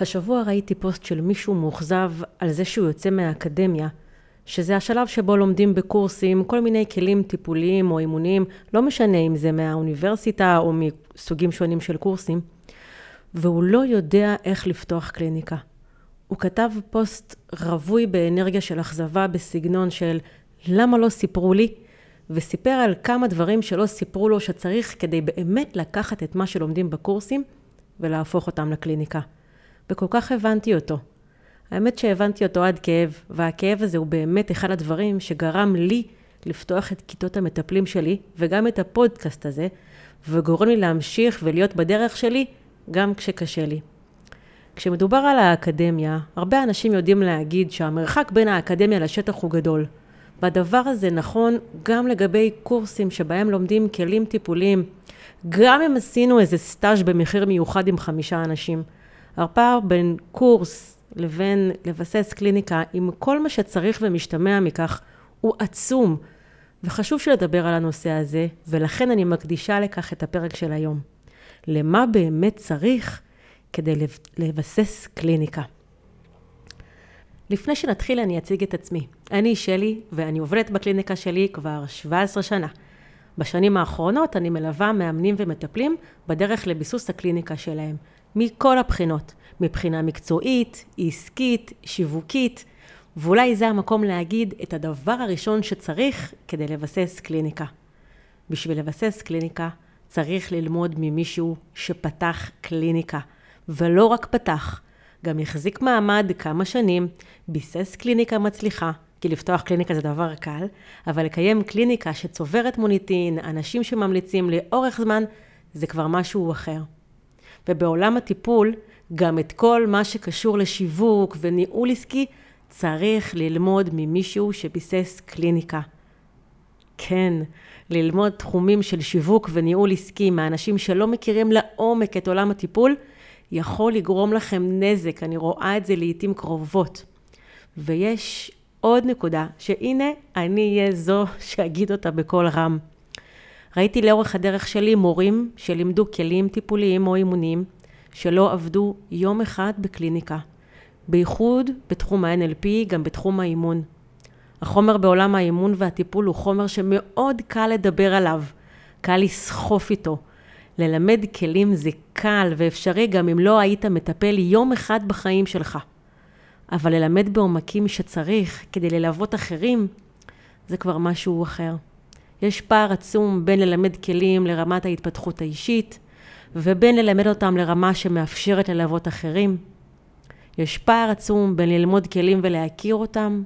השבוע ראיתי פוסט של מישהו מאוכזב על זה שהוא יוצא מהאקדמיה, שזה השלב שבו לומדים בקורסים כל מיני כלים טיפוליים או אימוניים, לא משנה אם זה מהאוניברסיטה או מסוגים שונים של קורסים, והוא לא יודע איך לפתוח קליניקה. הוא כתב פוסט רווי באנרגיה של אכזבה בסגנון של למה לא סיפרו לי? וסיפר על כמה דברים שלא סיפרו לו שצריך כדי באמת לקחת את מה שלומדים בקורסים ולהפוך אותם לקליניקה. וכל כך הבנתי אותו. האמת שהבנתי אותו עד כאב, והכאב הזה הוא באמת אחד הדברים שגרם לי לפתוח את כיתות המטפלים שלי, וגם את הפודקאסט הזה, וגורם לי להמשיך ולהיות בדרך שלי, גם כשקשה לי. כשמדובר על האקדמיה, הרבה אנשים יודעים להגיד שהמרחק בין האקדמיה לשטח הוא גדול. והדבר הזה נכון גם לגבי קורסים שבהם לומדים כלים טיפוליים. גם אם עשינו איזה סטאז' במחיר מיוחד עם חמישה אנשים. הפער בין קורס לבין לבסס קליניקה עם כל מה שצריך ומשתמע מכך הוא עצום. וחשוב שנדבר על הנושא הזה, ולכן אני מקדישה לכך את הפרק של היום. למה באמת צריך כדי לבסס קליניקה. לפני שנתחיל אני אציג את עצמי. אני שלי, ואני עובדת בקליניקה שלי כבר 17 שנה. בשנים האחרונות אני מלווה מאמנים ומטפלים בדרך לביסוס הקליניקה שלהם. מכל הבחינות, מבחינה מקצועית, עסקית, שיווקית, ואולי זה המקום להגיד את הדבר הראשון שצריך כדי לבסס קליניקה. בשביל לבסס קליניקה צריך ללמוד ממישהו שפתח קליניקה, ולא רק פתח, גם החזיק מעמד כמה שנים, ביסס קליניקה מצליחה, כי לפתוח קליניקה זה דבר קל, אבל לקיים קליניקה שצוברת מוניטין, אנשים שממליצים לאורך זמן, זה כבר משהו אחר. ובעולם הטיפול, גם את כל מה שקשור לשיווק וניהול עסקי, צריך ללמוד ממישהו שביסס קליניקה. כן, ללמוד תחומים של שיווק וניהול עסקי מאנשים שלא מכירים לעומק את עולם הטיפול, יכול לגרום לכם נזק, אני רואה את זה לעיתים קרובות. ויש עוד נקודה, שהנה אני אהיה זו שאגיד אותה בקול רם. ראיתי לאורך הדרך שלי מורים שלימדו כלים טיפוליים או אימוניים שלא עבדו יום אחד בקליניקה. בייחוד בתחום ה-NLP, גם בתחום האימון. החומר בעולם האימון והטיפול הוא חומר שמאוד קל לדבר עליו, קל לסחוף איתו. ללמד כלים זה קל ואפשרי גם אם לא היית מטפל יום אחד בחיים שלך. אבל ללמד בעומקים שצריך כדי ללוות אחרים, זה כבר משהו אחר. יש פער עצום בין ללמד כלים לרמת ההתפתחות האישית, ובין ללמד אותם לרמה שמאפשרת ללוות אחרים. יש פער עצום בין ללמוד כלים ולהכיר אותם,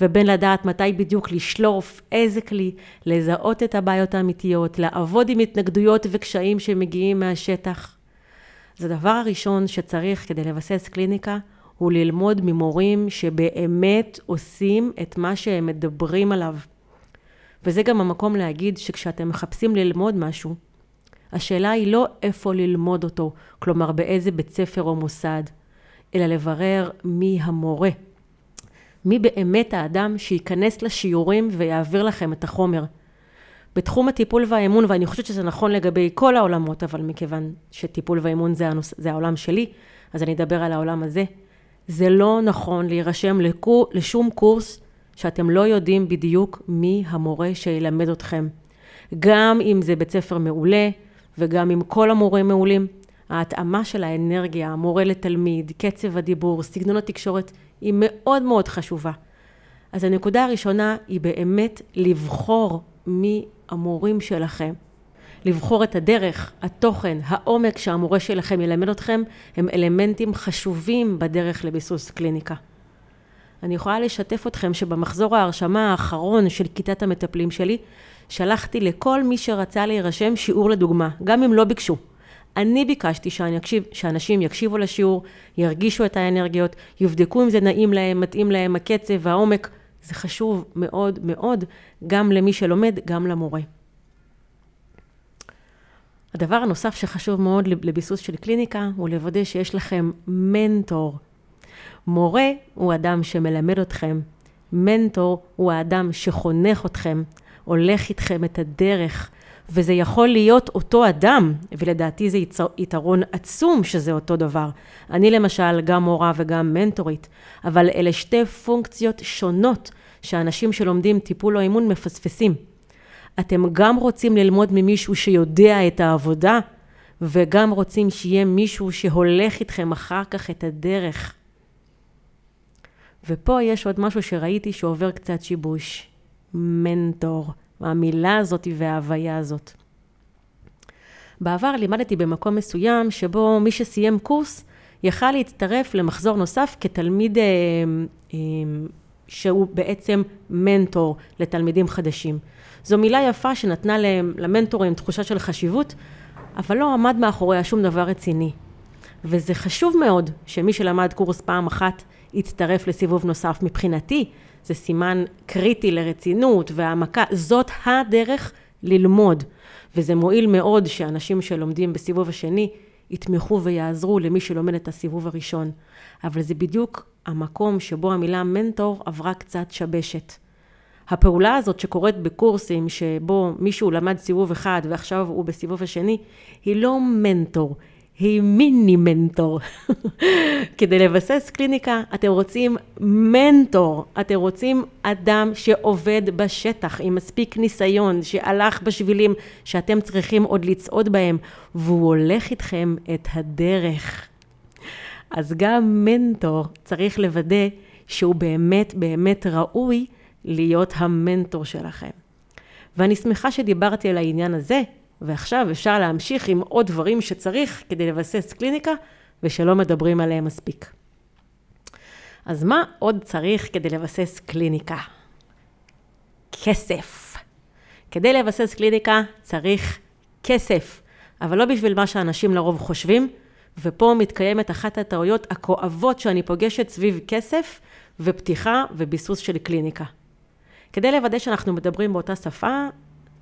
ובין לדעת מתי בדיוק לשלוף איזה כלי, לזהות את הבעיות האמיתיות, לעבוד עם התנגדויות וקשיים שמגיעים מהשטח. אז הדבר הראשון שצריך כדי לבסס קליניקה, הוא ללמוד ממורים שבאמת עושים את מה שהם מדברים עליו. וזה גם המקום להגיד שכשאתם מחפשים ללמוד משהו, השאלה היא לא איפה ללמוד אותו, כלומר באיזה בית ספר או מוסד, אלא לברר מי המורה. מי באמת האדם שייכנס לשיעורים ויעביר לכם את החומר. בתחום הטיפול והאמון, ואני חושבת שזה נכון לגבי כל העולמות, אבל מכיוון שטיפול ואמון זה, הנוס, זה העולם שלי, אז אני אדבר על העולם הזה. זה לא נכון להירשם לקור, לשום קורס שאתם לא יודעים בדיוק מי המורה שילמד אתכם. גם אם זה בית ספר מעולה, וגם אם כל המורים מעולים, ההתאמה של האנרגיה, המורה לתלמיד, קצב הדיבור, סגנון התקשורת, היא מאוד מאוד חשובה. אז הנקודה הראשונה היא באמת לבחור מי המורים שלכם. לבחור את הדרך, התוכן, העומק שהמורה שלכם ילמד אתכם, הם אלמנטים חשובים בדרך לביסוס קליניקה. אני יכולה לשתף אתכם שבמחזור ההרשמה האחרון של כיתת המטפלים שלי, שלחתי לכל מי שרצה להירשם שיעור לדוגמה, גם אם לא ביקשו. אני ביקשתי שאני אקשיב, שאנשים יקשיבו לשיעור, ירגישו את האנרגיות, יבדקו אם זה נעים להם, מתאים להם הקצב, העומק. זה חשוב מאוד מאוד, גם למי שלומד, גם למורה. הדבר הנוסף שחשוב מאוד לביסוס של קליניקה, הוא לוודא שיש לכם מנטור. מורה הוא אדם שמלמד אתכם, מנטור הוא האדם שחונך אתכם, הולך איתכם את הדרך, וזה יכול להיות אותו אדם, ולדעתי זה יתרון עצום שזה אותו דבר. אני למשל גם מורה וגם מנטורית, אבל אלה שתי פונקציות שונות שאנשים שלומדים טיפול או אימון מפספסים. אתם גם רוצים ללמוד ממישהו שיודע את העבודה, וגם רוצים שיהיה מישהו שהולך איתכם אחר כך את הדרך. ופה יש עוד משהו שראיתי שעובר קצת שיבוש. מנטור. המילה הזאת וההוויה הזאת. בעבר לימדתי במקום מסוים שבו מי שסיים קורס יכל להצטרף למחזור נוסף כתלמיד אה, אה, שהוא בעצם מנטור לתלמידים חדשים. זו מילה יפה שנתנה למנטורים תחושה של חשיבות, אבל לא עמד מאחוריה שום דבר רציני. וזה חשוב מאוד שמי שלמד קורס פעם אחת יצטרף לסיבוב נוסף. מבחינתי זה סימן קריטי לרצינות והעמקה, זאת הדרך ללמוד. וזה מועיל מאוד שאנשים שלומדים בסיבוב השני יתמכו ויעזרו למי שלומד את הסיבוב הראשון. אבל זה בדיוק המקום שבו המילה מנטור עברה קצת שבשת. הפעולה הזאת שקורית בקורסים שבו מישהו למד סיבוב אחד ועכשיו הוא בסיבוב השני, היא לא מנטור, היא מיני מנטור. כדי לבסס קליניקה, אתם רוצים מנטור, אתם רוצים אדם שעובד בשטח עם מספיק ניסיון, שהלך בשבילים שאתם צריכים עוד לצעוד בהם, והוא הולך איתכם את הדרך. אז גם מנטור צריך לוודא שהוא באמת באמת ראוי להיות המנטור שלכם. ואני שמחה שדיברתי על העניין הזה, ועכשיו אפשר להמשיך עם עוד דברים שצריך כדי לבסס קליניקה ושלא מדברים עליהם מספיק. אז מה עוד צריך כדי לבסס קליניקה? כסף. כדי לבסס קליניקה צריך כסף, אבל לא בשביל מה שאנשים לרוב חושבים, ופה מתקיימת אחת הטעויות הכואבות שאני פוגשת סביב כסף ופתיחה וביסוס של קליניקה. כדי לוודא שאנחנו מדברים באותה שפה,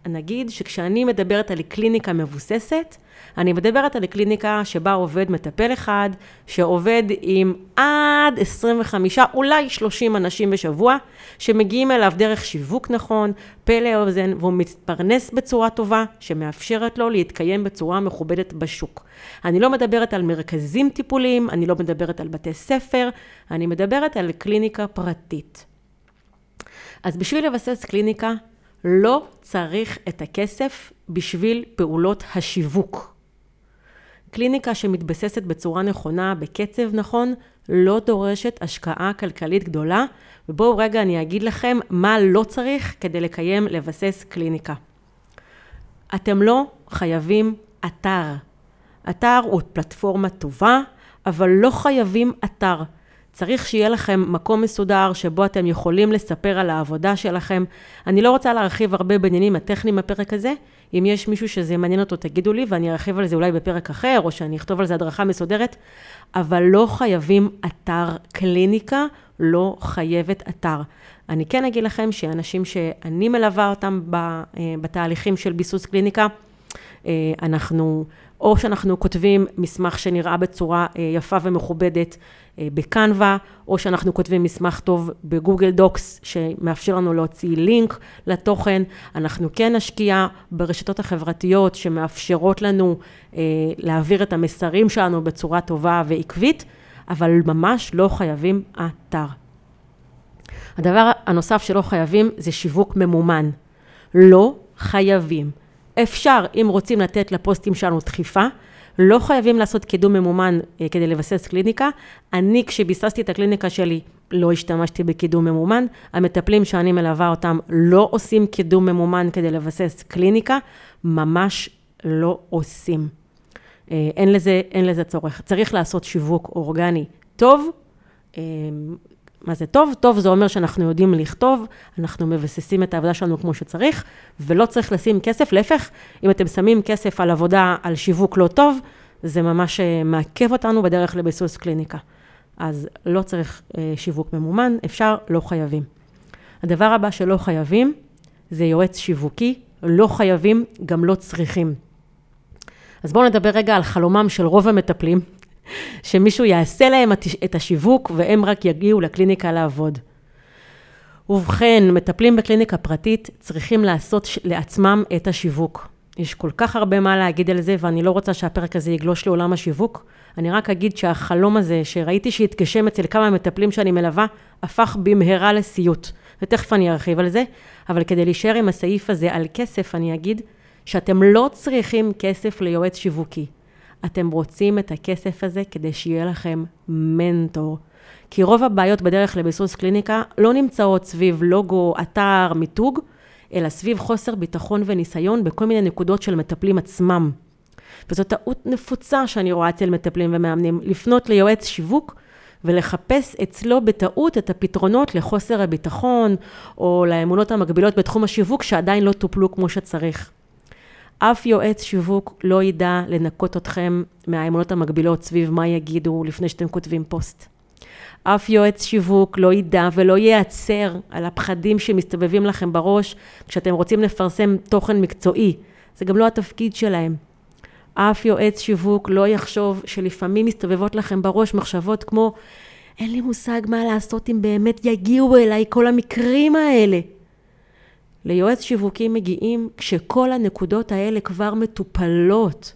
נגיד שכשאני מדברת על קליניקה מבוססת, אני מדברת על קליניקה שבה עובד מטפל אחד, שעובד עם עד 25, אולי 30 אנשים בשבוע, שמגיעים אליו דרך שיווק נכון, פלא אוזן, והוא מתפרנס בצורה טובה, שמאפשרת לו להתקיים בצורה מכובדת בשוק. אני לא מדברת על מרכזים טיפוליים, אני לא מדברת על בתי ספר, אני מדברת על קליניקה פרטית. אז בשביל לבסס קליניקה, לא צריך את הכסף בשביל פעולות השיווק. קליניקה שמתבססת בצורה נכונה, בקצב נכון, לא דורשת השקעה כלכלית גדולה, ובואו רגע אני אגיד לכם מה לא צריך כדי לקיים, לבסס קליניקה. אתם לא חייבים אתר. אתר הוא פלטפורמה טובה, אבל לא חייבים אתר. צריך שיהיה לכם מקום מסודר שבו אתם יכולים לספר על העבודה שלכם. אני לא רוצה להרחיב הרבה בעניינים הטכניים בפרק הזה. אם יש מישהו שזה מעניין אותו, תגידו לי, ואני ארחיב על זה אולי בפרק אחר, או שאני אכתוב על זה הדרכה מסודרת, אבל לא חייבים אתר קליניקה, לא חייבת אתר. אני כן אגיד לכם שאנשים שאני מלווה אותם אה, בתהליכים של ביסוס קליניקה, אה, אנחנו... או שאנחנו כותבים מסמך שנראה בצורה אה, יפה ומכובדת אה, בקנווה, או שאנחנו כותבים מסמך טוב בגוגל דוקס שמאפשר לנו להוציא לינק לתוכן. אנחנו כן נשקיע ברשתות החברתיות שמאפשרות לנו אה, להעביר את המסרים שלנו בצורה טובה ועקבית, אבל ממש לא חייבים אתר. הדבר הנוסף שלא חייבים זה שיווק ממומן. לא חייבים. אפשר, אם רוצים לתת לפוסטים שלנו דחיפה, לא חייבים לעשות קידום ממומן אה, כדי לבסס קליניקה. אני, כשביססתי את הקליניקה שלי, לא השתמשתי בקידום ממומן. המטפלים שאני מלווה אותם לא עושים קידום ממומן כדי לבסס קליניקה, ממש לא עושים. אה, אין לזה, אין לזה צורך. צריך לעשות שיווק אורגני טוב, אה, מה זה טוב? טוב זה אומר שאנחנו יודעים לכתוב, אנחנו מבססים את העבודה שלנו כמו שצריך, ולא צריך לשים כסף, להפך, אם אתם שמים כסף על עבודה, על שיווק לא טוב, זה ממש אה, מעכב אותנו בדרך לביסוס קליניקה. אז לא צריך אה, שיווק ממומן, אפשר, לא חייבים. הדבר הבא שלא חייבים, זה יועץ שיווקי, לא חייבים, גם לא צריכים. אז בואו נדבר רגע על חלומם של רוב המטפלים, שמישהו יעשה להם את השיווק והם רק יגיעו לקליניקה לעבוד. ובכן, מטפלים בקליניקה פרטית צריכים לעשות לעצמם את השיווק. יש כל כך הרבה מה להגיד על זה, ואני לא רוצה שהפרק הזה יגלוש לעולם השיווק. אני רק אגיד שהחלום הזה, שראיתי שהתגשם אצל כמה מטפלים שאני מלווה, הפך במהרה לסיוט. ותכף אני ארחיב על זה, אבל כדי להישאר עם הסעיף הזה על כסף, אני אגיד שאתם לא צריכים כסף ליועץ שיווקי. אתם רוצים את הכסף הזה כדי שיהיה לכם מנטור. כי רוב הבעיות בדרך לביסוס קליניקה לא נמצאות סביב לוגו, אתר, מיתוג, אלא סביב חוסר ביטחון וניסיון בכל מיני נקודות של מטפלים עצמם. וזו טעות נפוצה שאני רואה אצל מטפלים ומאמנים, לפנות ליועץ שיווק ולחפש אצלו בטעות את הפתרונות לחוסר הביטחון, או לאמונות המקבילות בתחום השיווק שעדיין לא טופלו כמו שצריך. אף יועץ שיווק לא ידע לנקות אתכם מהאמונות המקבילות סביב מה יגידו לפני שאתם כותבים פוסט. אף יועץ שיווק לא ידע ולא ייעצר על הפחדים שמסתובבים לכם בראש כשאתם רוצים לפרסם תוכן מקצועי. זה גם לא התפקיד שלהם. אף יועץ שיווק לא יחשוב שלפעמים מסתובבות לכם בראש מחשבות כמו אין לי מושג מה לעשות אם באמת יגיעו אליי כל המקרים האלה. ליועץ שיווקי מגיעים כשכל הנקודות האלה כבר מטופלות.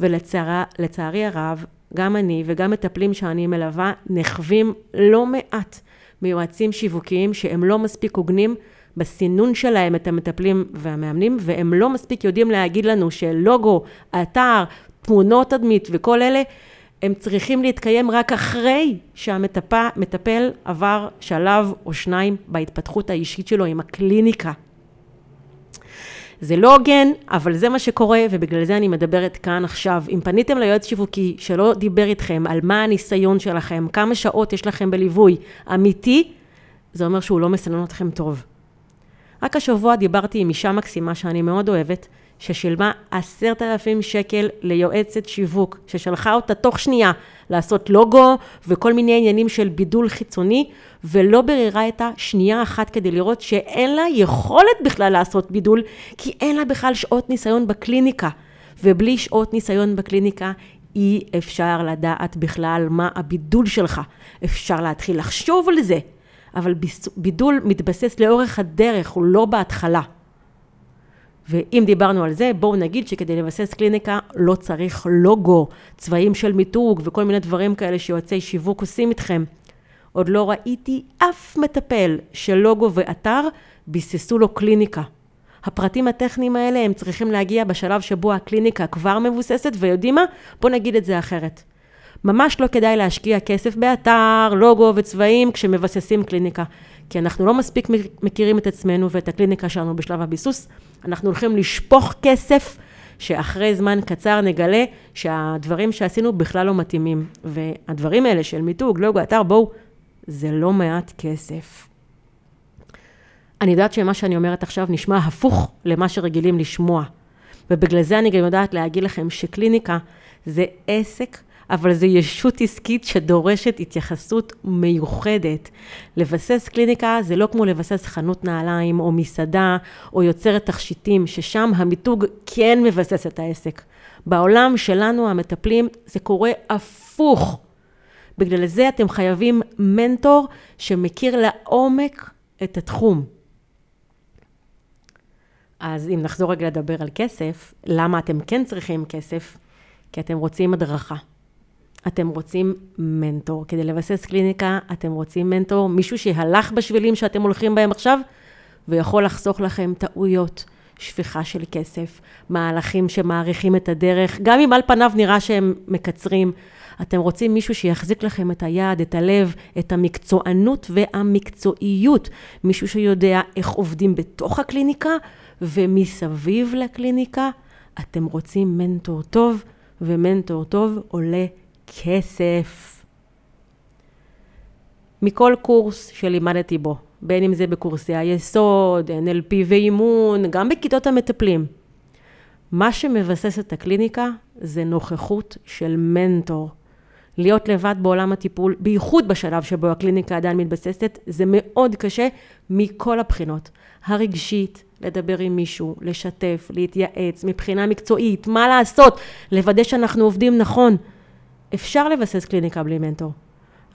ולצערי הרב, גם אני וגם מטפלים שאני מלווה נחווים לא מעט מיועצים שיווקיים שהם לא מספיק הוגנים בסינון שלהם את המטפלים והמאמנים, והם לא מספיק יודעים להגיד לנו שלוגו, אתר, תמונות תדמית וכל אלה, הם צריכים להתקיים רק אחרי שהמטפל עבר שלב או שניים בהתפתחות האישית שלו עם הקליניקה. זה לא הוגן, אבל זה מה שקורה, ובגלל זה אני מדברת כאן עכשיו. אם פניתם ליועץ שיווקי שלא דיבר איתכם על מה הניסיון שלכם, כמה שעות יש לכם בליווי אמיתי, זה אומר שהוא לא מסנן אתכם טוב. רק השבוע דיברתי עם אישה מקסימה שאני מאוד אוהבת, ששילמה עשרת אלפים שקל ליועצת שיווק, ששלחה אותה תוך שנייה לעשות לוגו וכל מיני עניינים של בידול חיצוני, ולא ברירה איתה שנייה אחת כדי לראות שאין לה יכולת בכלל לעשות בידול, כי אין לה בכלל שעות ניסיון בקליניקה. ובלי שעות ניסיון בקליניקה אי אפשר לדעת בכלל מה הבידול שלך. אפשר להתחיל לחשוב על זה, אבל בידול מתבסס לאורך הדרך, הוא לא בהתחלה. ואם דיברנו על זה, בואו נגיד שכדי לבסס קליניקה לא צריך לוגו, צבעים של מיתוג וכל מיני דברים כאלה שיועצי שיווק עושים איתכם. עוד לא ראיתי אף מטפל לוגו ואתר ביססו לו קליניקה. הפרטים הטכניים האלה הם צריכים להגיע בשלב שבו הקליניקה כבר מבוססת, ויודעים מה? בואו נגיד את זה אחרת. ממש לא כדאי להשקיע כסף באתר, לוגו וצבעים כשמבססים קליניקה. כי אנחנו לא מספיק מכירים את עצמנו ואת הקליניקה שלנו בשלב הביסוס. אנחנו הולכים לשפוך כסף, שאחרי זמן קצר נגלה שהדברים שעשינו בכלל לא מתאימים. והדברים האלה של מיתוג, לוגו, אתר, בואו, זה לא מעט כסף. אני יודעת שמה שאני אומרת עכשיו נשמע הפוך למה שרגילים לשמוע. ובגלל זה אני גם יודעת להגיד לכם שקליניקה זה עסק אבל זו ישות עסקית שדורשת התייחסות מיוחדת. לבסס קליניקה זה לא כמו לבסס חנות נעליים או מסעדה או יוצרת תכשיטים, ששם המיתוג כן מבסס את העסק. בעולם שלנו, המטפלים, זה קורה הפוך. בגלל זה אתם חייבים מנטור שמכיר לעומק את התחום. אז אם נחזור רגע לדבר על כסף, למה אתם כן צריכים כסף? כי אתם רוצים הדרכה. אתם רוצים מנטור. כדי לבסס קליניקה, אתם רוצים מנטור, מישהו שהלך בשבילים שאתם הולכים בהם עכשיו, ויכול לחסוך לכם טעויות, שפיכה של כסף, מהלכים שמאריכים את הדרך, גם אם על פניו נראה שהם מקצרים. אתם רוצים מישהו שיחזיק לכם את היד, את הלב, את המקצוענות והמקצועיות. מישהו שיודע איך עובדים בתוך הקליניקה ומסביב לקליניקה. אתם רוצים מנטור טוב, ומנטור טוב עולה כסף. מכל קורס שלימדתי בו, בין אם זה בקורסי היסוד, NLP ואימון, גם בכיתות המטפלים. מה שמבסס את הקליניקה זה נוכחות של מנטור. להיות לבד בעולם הטיפול, בייחוד בשלב שבו הקליניקה עדיין מתבססת, זה מאוד קשה מכל הבחינות. הרגשית, לדבר עם מישהו, לשתף, להתייעץ, מבחינה מקצועית, מה לעשות, לוודא שאנחנו עובדים נכון. אפשר לבסס קליניקה בלי מנטור,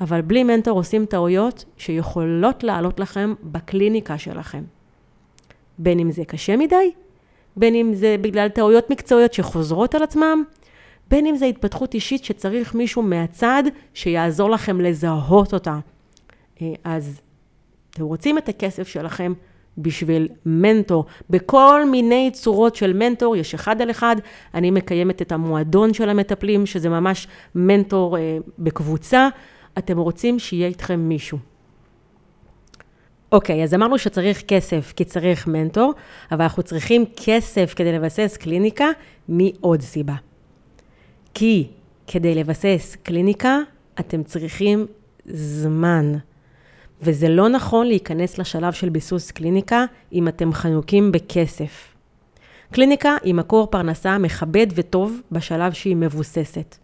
אבל בלי מנטור עושים טעויות שיכולות לעלות לכם בקליניקה שלכם. בין אם זה קשה מדי, בין אם זה בגלל טעויות מקצועיות שחוזרות על עצמם, בין אם זה התפתחות אישית שצריך מישהו מהצד שיעזור לכם לזהות אותה. אה, אז אתם רוצים את הכסף שלכם בשביל מנטור. בכל מיני צורות של מנטור, יש אחד על אחד. אני מקיימת את המועדון של המטפלים, שזה ממש מנטור אה, בקבוצה. אתם רוצים שיהיה איתכם מישהו. אוקיי, אז אמרנו שצריך כסף כי צריך מנטור, אבל אנחנו צריכים כסף כדי לבסס קליניקה מעוד סיבה. כי כדי לבסס קליניקה, אתם צריכים זמן. וזה לא נכון להיכנס לשלב של ביסוס קליניקה אם אתם חנוקים בכסף. קליניקה היא מקור פרנסה מכבד וטוב בשלב שהיא מבוססת.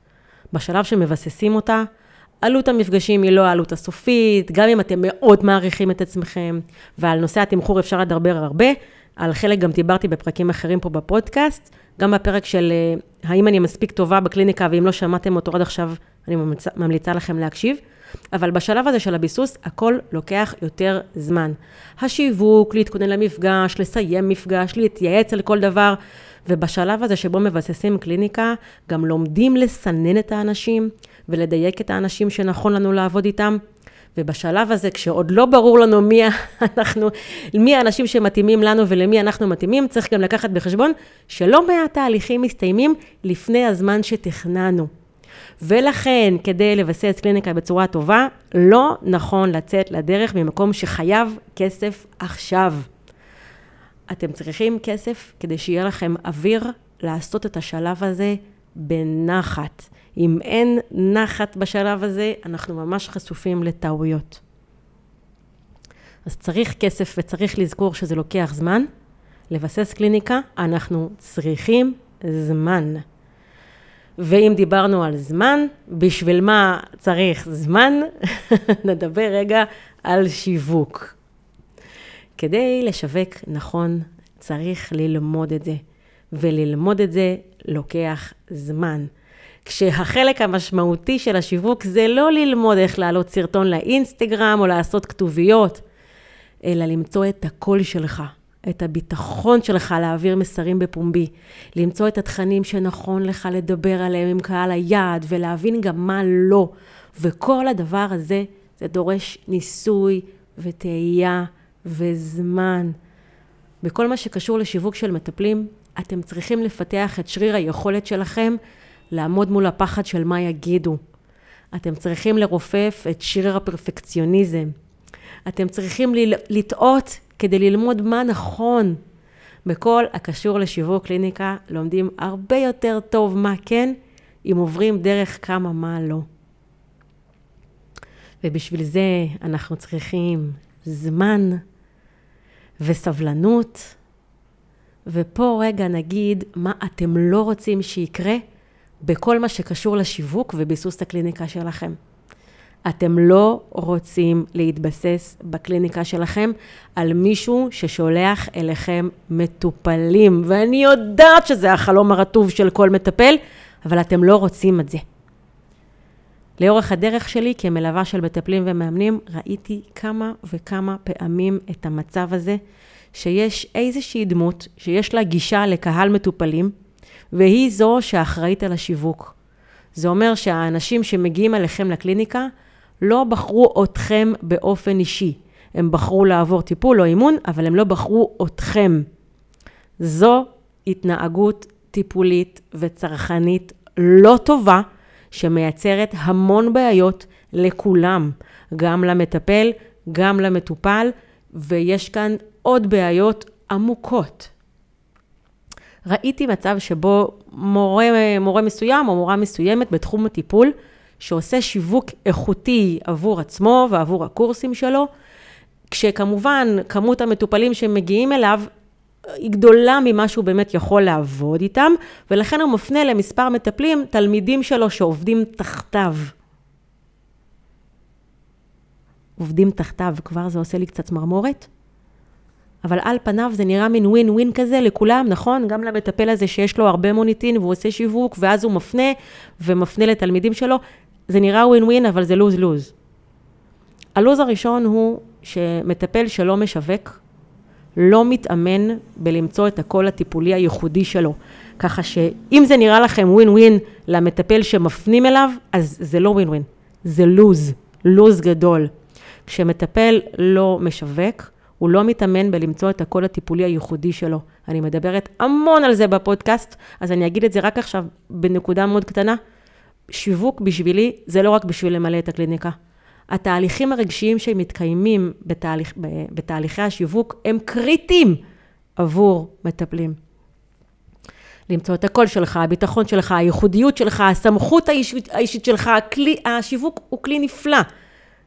בשלב שמבססים אותה, עלות המפגשים היא לא העלות הסופית, גם אם אתם מאוד מעריכים את עצמכם, ועל נושא התמחור אפשר לדבר הרבה, על חלק גם דיברתי בפרקים אחרים פה בפודקאסט, גם בפרק של אה, האם אני מספיק טובה בקליניקה, ואם לא שמעתם אותו עד עכשיו, אני ממליצה, ממליצה לכם להקשיב. אבל בשלב הזה של הביסוס, הכל לוקח יותר זמן. השיווק, להתכונן למפגש, לסיים מפגש, להתייעץ על כל דבר, ובשלב הזה שבו מבססים קליניקה, גם לומדים לסנן את האנשים ולדייק את האנשים שנכון לנו לעבוד איתם. ובשלב הזה, כשעוד לא ברור לנו מי אנחנו, מי האנשים שמתאימים לנו ולמי אנחנו מתאימים, צריך גם לקחת בחשבון שלא מעט תהליכים מסתיימים לפני הזמן שתכננו. ולכן, כדי לבסס קליניקה בצורה טובה, לא נכון לצאת לדרך ממקום שחייב כסף עכשיו. אתם צריכים כסף כדי שיהיה לכם אוויר לעשות את השלב הזה בנחת. אם אין נחת בשלב הזה, אנחנו ממש חשופים לטעויות. אז צריך כסף וצריך לזכור שזה לוקח זמן. לבסס קליניקה, אנחנו צריכים זמן. ואם דיברנו על זמן, בשביל מה צריך זמן? נדבר רגע על שיווק. כדי לשווק נכון, צריך ללמוד את זה, וללמוד את זה לוקח זמן. כשהחלק המשמעותי של השיווק זה לא ללמוד איך להעלות סרטון לאינסטגרם או לעשות כתוביות, אלא למצוא את הקול שלך, את הביטחון שלך להעביר מסרים בפומבי, למצוא את התכנים שנכון לך לדבר עליהם עם קהל היעד ולהבין גם מה לא. וכל הדבר הזה, זה דורש ניסוי וטעייה וזמן. בכל מה שקשור לשיווק של מטפלים, אתם צריכים לפתח את שריר היכולת שלכם לעמוד מול הפחד של מה יגידו. אתם צריכים לרופף את שריר הפרפקציוניזם. אתם צריכים לטעות כדי ללמוד מה נכון. בכל הקשור לשיווק קליניקה לומדים הרבה יותר טוב מה כן, אם עוברים דרך כמה מה לא. ובשביל זה אנחנו צריכים זמן וסבלנות. ופה רגע נגיד מה אתם לא רוצים שיקרה בכל מה שקשור לשיווק וביסוס הקליניקה שלכם. אתם לא רוצים להתבסס בקליניקה שלכם על מישהו ששולח אליכם מטופלים. ואני יודעת שזה החלום הרטוב של כל מטפל, אבל אתם לא רוצים את זה. לאורך הדרך שלי כמלווה של מטפלים ומאמנים, ראיתי כמה וכמה פעמים את המצב הזה, שיש איזושהי דמות שיש לה גישה לקהל מטופלים, והיא זו שאחראית על השיווק. זה אומר שהאנשים שמגיעים אליכם לקליניקה, לא בחרו אתכם באופן אישי. הם בחרו לעבור טיפול או אימון, אבל הם לא בחרו אתכם. זו התנהגות טיפולית וצרכנית לא טובה, שמייצרת המון בעיות לכולם, גם למטפל, גם למטופל, ויש כאן עוד בעיות עמוקות. ראיתי מצב שבו מורה, מורה מסוים או מורה מסוימת בתחום הטיפול, שעושה שיווק איכותי עבור עצמו ועבור הקורסים שלו, כשכמובן כמות המטופלים שמגיעים אליו היא גדולה ממה שהוא באמת יכול לעבוד איתם, ולכן הוא מפנה למספר מטפלים, תלמידים שלו שעובדים תחתיו. עובדים תחתיו, כבר זה עושה לי קצת צמרמורת. אבל על פניו זה נראה מין ווין ווין כזה לכולם, נכון? גם למטפל הזה שיש לו הרבה מוניטין והוא עושה שיווק, ואז הוא מפנה ומפנה לתלמידים שלו. זה נראה ווין ווין, אבל זה לוז לוז. הלוז הראשון הוא שמטפל שלא משווק, לא מתאמן בלמצוא את הקול הטיפולי הייחודי שלו. ככה שאם זה נראה לכם ווין ווין למטפל שמפנים אליו, אז זה לא ווין ווין, זה לוז, לוז גדול. כשמטפל לא משווק, הוא לא מתאמן בלמצוא את הקול הטיפולי הייחודי שלו. אני מדברת המון על זה בפודקאסט, אז אני אגיד את זה רק עכשיו בנקודה מאוד קטנה. שיווק בשבילי זה לא רק בשביל למלא את הקליניקה. התהליכים הרגשיים שמתקיימים בתהליך, בתהליכי השיווק הם קריטיים עבור מטפלים. למצוא את הקול שלך, הביטחון שלך, הייחודיות שלך, הסמכות האישית, האישית שלך, הכלי, השיווק הוא כלי נפלא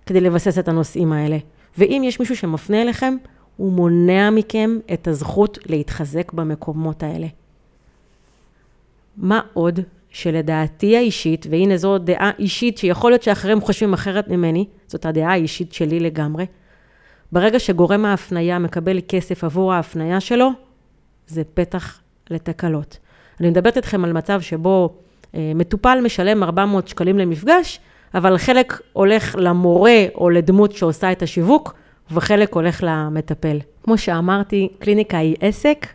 כדי לבסס את הנושאים האלה. ואם יש מישהו שמפנה אליכם, הוא מונע מכם את הזכות להתחזק במקומות האלה. מה עוד שלדעתי האישית, והנה זו דעה אישית שיכול להיות שאחרים חושבים אחרת ממני, זאת הדעה האישית שלי לגמרי, ברגע שגורם ההפניה מקבל כסף עבור ההפניה שלו, זה פתח לתקלות. אני מדברת איתכם על מצב שבו אה, מטופל משלם 400 שקלים למפגש, אבל חלק הולך למורה או לדמות שעושה את השיווק, וחלק הולך למטפל. כמו שאמרתי, קליניקה היא עסק,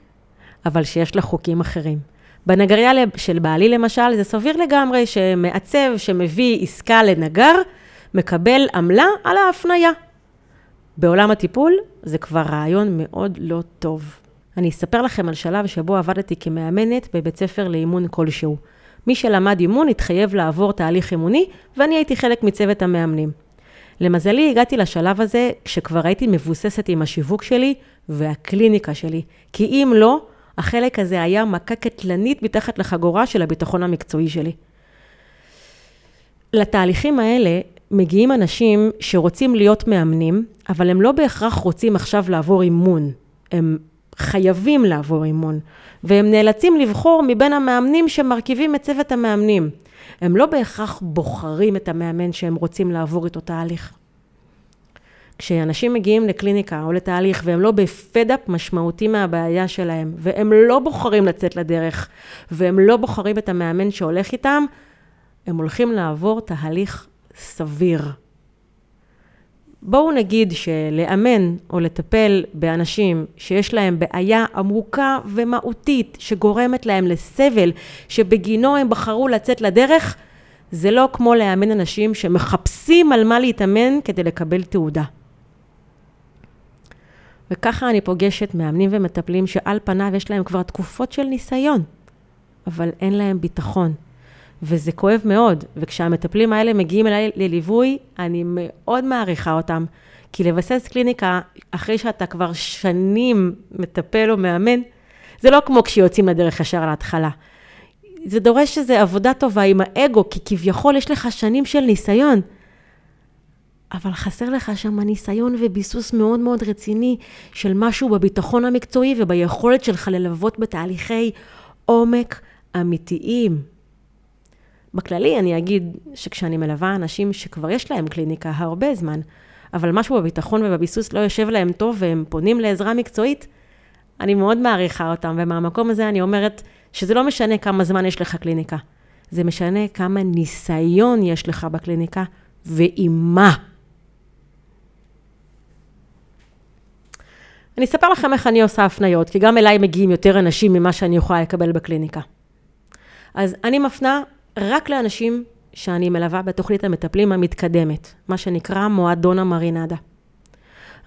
אבל שיש לה חוקים אחרים. בנגריה של בעלי למשל, זה סביר לגמרי שמעצב שמביא עסקה לנגר, מקבל עמלה על ההפניה. בעולם הטיפול זה כבר רעיון מאוד לא טוב. אני אספר לכם על שלב שבו עבדתי כמאמנת בבית ספר לאימון כלשהו. מי שלמד אימון התחייב לעבור תהליך אימוני, ואני הייתי חלק מצוות המאמנים. למזלי, הגעתי לשלב הזה כשכבר הייתי מבוססת עם השיווק שלי והקליניקה שלי, כי אם לא, החלק הזה היה מכה קטלנית מתחת לחגורה של הביטחון המקצועי שלי. לתהליכים האלה מגיעים אנשים שרוצים להיות מאמנים, אבל הם לא בהכרח רוצים עכשיו לעבור אימון. הם חייבים לעבור אימון, והם נאלצים לבחור מבין המאמנים שמרכיבים את צוות המאמנים. הם לא בהכרח בוחרים את המאמן שהם רוצים לעבור איתו תהליך. כשאנשים מגיעים לקליניקה או לתהליך והם לא בפדאפ משמעותי מהבעיה שלהם, והם לא בוחרים לצאת לדרך, והם לא בוחרים את המאמן שהולך איתם, הם הולכים לעבור תהליך סביר. בואו נגיד שלאמן או לטפל באנשים שיש להם בעיה עמוקה ומהותית שגורמת להם לסבל, שבגינו הם בחרו לצאת לדרך, זה לא כמו לאמן אנשים שמחפשים על מה להתאמן כדי לקבל תעודה. וככה אני פוגשת מאמנים ומטפלים שעל פניו יש להם כבר תקופות של ניסיון, אבל אין להם ביטחון. וזה כואב מאוד, וכשהמטפלים האלה מגיעים אליי לליווי, אני מאוד מעריכה אותם. כי לבסס קליניקה, אחרי שאתה כבר שנים מטפל או מאמן, זה לא כמו כשיוצאים לדרך ישר להתחלה. זה דורש איזו עבודה טובה עם האגו, כי כביכול יש לך שנים של ניסיון. אבל חסר לך שם ניסיון וביסוס מאוד מאוד רציני של משהו בביטחון המקצועי וביכולת שלך ללוות בתהליכי עומק אמיתיים. בכללי אני אגיד שכשאני מלווה אנשים שכבר יש להם קליניקה הרבה זמן, אבל משהו בביטחון ובביסוס לא יושב להם טוב והם פונים לעזרה מקצועית, אני מאוד מעריכה אותם, ומהמקום הזה אני אומרת שזה לא משנה כמה זמן יש לך קליניקה, זה משנה כמה ניסיון יש לך בקליניקה ועם מה. אני אספר לכם איך אני עושה הפניות, כי גם אליי מגיעים יותר אנשים ממה שאני יכולה לקבל בקליניקה. אז אני מפנה רק לאנשים שאני מלווה בתוכנית המטפלים המתקדמת, מה שנקרא מועדון המרינדה.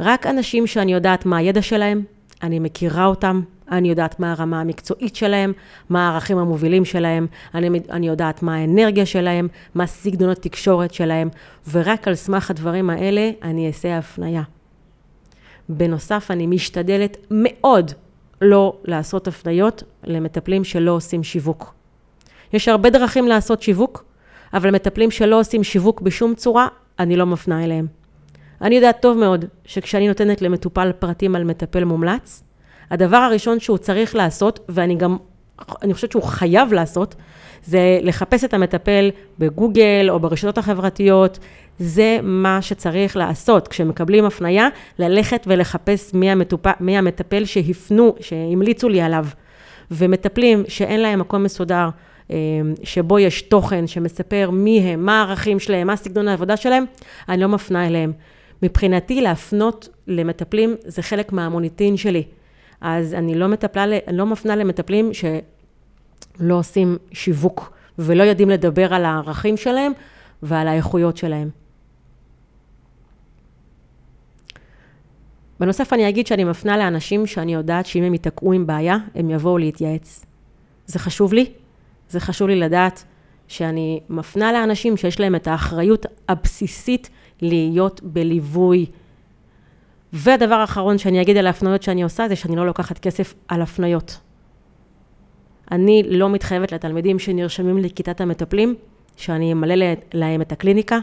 רק אנשים שאני יודעת מה הידע שלהם, אני מכירה אותם, אני יודעת מה הרמה המקצועית שלהם, מה הערכים המובילים שלהם, אני, אני יודעת מה האנרגיה שלהם, מה סגנון התקשורת שלהם, ורק על סמך הדברים האלה אני אעשה הפנייה. בנוסף, אני משתדלת מאוד לא לעשות הפניות למטפלים שלא עושים שיווק. יש הרבה דרכים לעשות שיווק, אבל מטפלים שלא עושים שיווק בשום צורה, אני לא מפנה אליהם. אני יודעת טוב מאוד שכשאני נותנת למטופל פרטים על מטפל מומלץ, הדבר הראשון שהוא צריך לעשות, ואני גם, אני חושבת שהוא חייב לעשות, זה לחפש את המטפל בגוגל או ברשתות החברתיות, זה מה שצריך לעשות. כשמקבלים הפנייה, ללכת ולחפש מי, המטופ... מי המטפל שהפנו, שהמליצו לי עליו. ומטפלים שאין להם מקום מסודר, אה, שבו יש תוכן שמספר מי הם, מה הערכים שלהם, מה סגנון העבודה שלהם, אני לא מפנה אליהם. מבחינתי להפנות למטפלים זה חלק מהמוניטין שלי. אז אני לא, מטפלה, אני לא מפנה למטפלים שלא עושים שיווק ולא יודעים לדבר על הערכים שלהם ועל האיכויות שלהם. בנוסף אני אגיד שאני מפנה לאנשים שאני יודעת שאם הם ייתקעו עם בעיה, הם יבואו להתייעץ. זה חשוב לי, זה חשוב לי לדעת שאני מפנה לאנשים שיש להם את האחריות הבסיסית להיות בליווי. והדבר האחרון שאני אגיד על ההפניות שאני עושה, זה שאני לא לוקחת כסף על הפניות. אני לא מתחייבת לתלמידים שנרשמים לכיתת המטפלים, שאני אמלא להם את הקליניקה,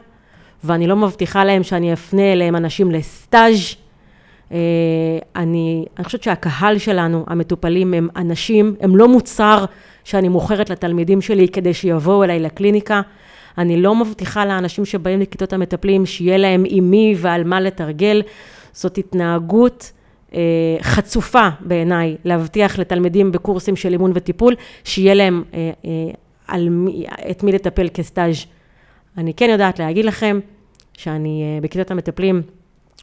ואני לא מבטיחה להם שאני אפנה אליהם אנשים לסטאז'. אה, אני, אני חושבת שהקהל שלנו, המטופלים, הם אנשים, הם לא מוצר שאני מוכרת לתלמידים שלי כדי שיבואו אליי לקליניקה. אני לא מבטיחה לאנשים שבאים לכיתות המטפלים שיהיה להם עם מי ועל מה לתרגל. זאת התנהגות חצופה בעיניי, להבטיח לתלמידים בקורסים של אימון וטיפול, שיהיה להם אה, אה, על מי, את מי לטפל כסטאז'. אני כן יודעת להגיד לכם שאני אה, בכיתות המטפלים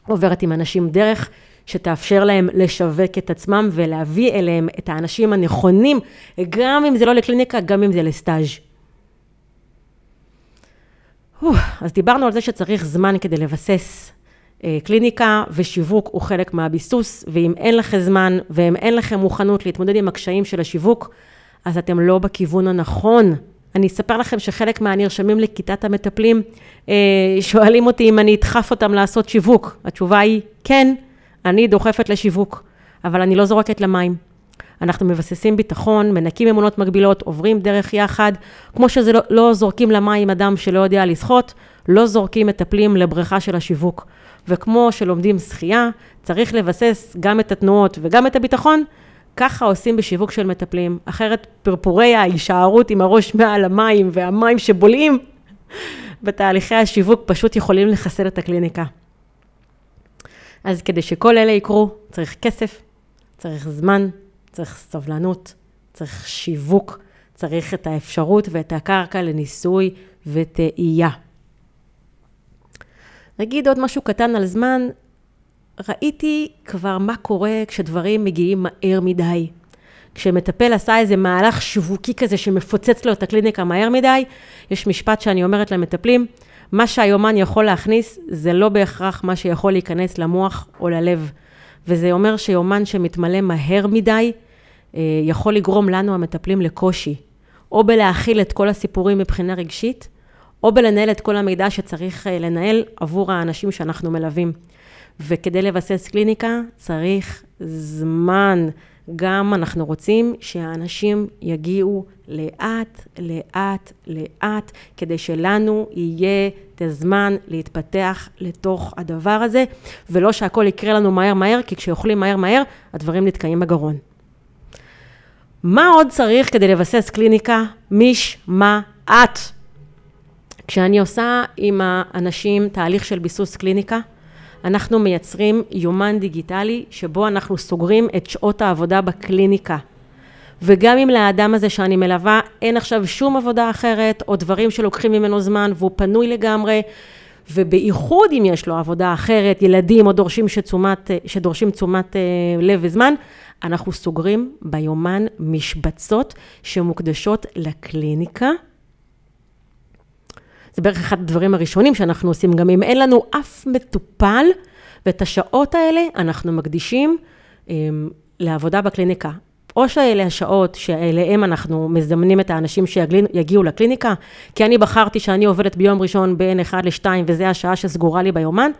עוברת עם אנשים דרך שתאפשר להם לשווק את עצמם ולהביא אליהם את האנשים הנכונים, גם אם זה לא לקליניקה, גם אם זה לסטאז'. אז דיברנו על זה שצריך זמן כדי לבסס אה, קליניקה ושיווק הוא חלק מהביסוס, ואם אין לכם זמן ואם אין לכם מוכנות להתמודד עם הקשיים של השיווק, אז אתם לא בכיוון הנכון. אני אספר לכם שחלק מהנרשמים לכיתת המטפלים אה, שואלים אותי אם אני אדחף אותם לעשות שיווק. התשובה היא כן, אני דוחפת לשיווק, אבל אני לא זורקת למים. אנחנו מבססים ביטחון, מנקים אמונות מגבילות, עוברים דרך יחד. כמו שזה לא, לא זורקים למים אדם שלא יודע לשחות, לא זורקים מטפלים לבריכה של השיווק. וכמו שלומדים שחייה, צריך לבסס גם את התנועות וגם את הביטחון, ככה עושים בשיווק של מטפלים. אחרת פרפורי ההישארות עם הראש מעל המים והמים שבולעים בתהליכי השיווק פשוט יכולים לחסל את הקליניקה. אז כדי שכל אלה יקרו, צריך כסף, צריך זמן, צריך סבלנות, צריך שיווק, צריך את האפשרות ואת הקרקע לניסוי וטעייה. נגיד עוד משהו קטן על זמן, ראיתי כבר מה קורה כשדברים מגיעים מהר מדי. כשמטפל עשה איזה מהלך שיווקי כזה שמפוצץ לו את הקליניקה מהר מדי, יש משפט שאני אומרת למטפלים, מה שהיומן יכול להכניס זה לא בהכרח מה שיכול להיכנס למוח או ללב. וזה אומר שיומן שמתמלא מהר מדי, אה, יכול לגרום לנו המטפלים לקושי, או בלהכיל את כל הסיפורים מבחינה רגשית, או בלנהל את כל המידע שצריך אה, לנהל עבור האנשים שאנחנו מלווים. וכדי לבסס קליניקה צריך זמן. גם אנחנו רוצים שהאנשים יגיעו לאט, לאט, לאט, כדי שלנו יהיה את הזמן להתפתח לתוך הדבר הזה, ולא שהכל יקרה לנו מהר מהר, כי כשאוכלים מהר מהר, הדברים נתקעים בגרון. מה עוד צריך כדי לבסס קליניקה? משמעת. כשאני עושה עם האנשים תהליך של ביסוס קליניקה, אנחנו מייצרים יומן דיגיטלי שבו אנחנו סוגרים את שעות העבודה בקליניקה. וגם אם לאדם הזה שאני מלווה אין עכשיו שום עבודה אחרת, או דברים שלוקחים ממנו זמן והוא פנוי לגמרי, ובייחוד אם יש לו עבודה אחרת, ילדים או דורשים שתשומת, שדורשים תשומת אה, לב וזמן, אנחנו סוגרים ביומן משבצות שמוקדשות לקליניקה. זה בערך אחד הדברים הראשונים שאנחנו עושים, גם אם אין לנו אף מטופל, ואת השעות האלה אנחנו מקדישים um, לעבודה בקליניקה. או שאלה השעות שאליהם אנחנו מזמנים את האנשים שיגיעו לקליניקה, כי אני בחרתי שאני עובדת ביום ראשון בין 1 ל-2 וזה השעה שסגורה לי ביומן,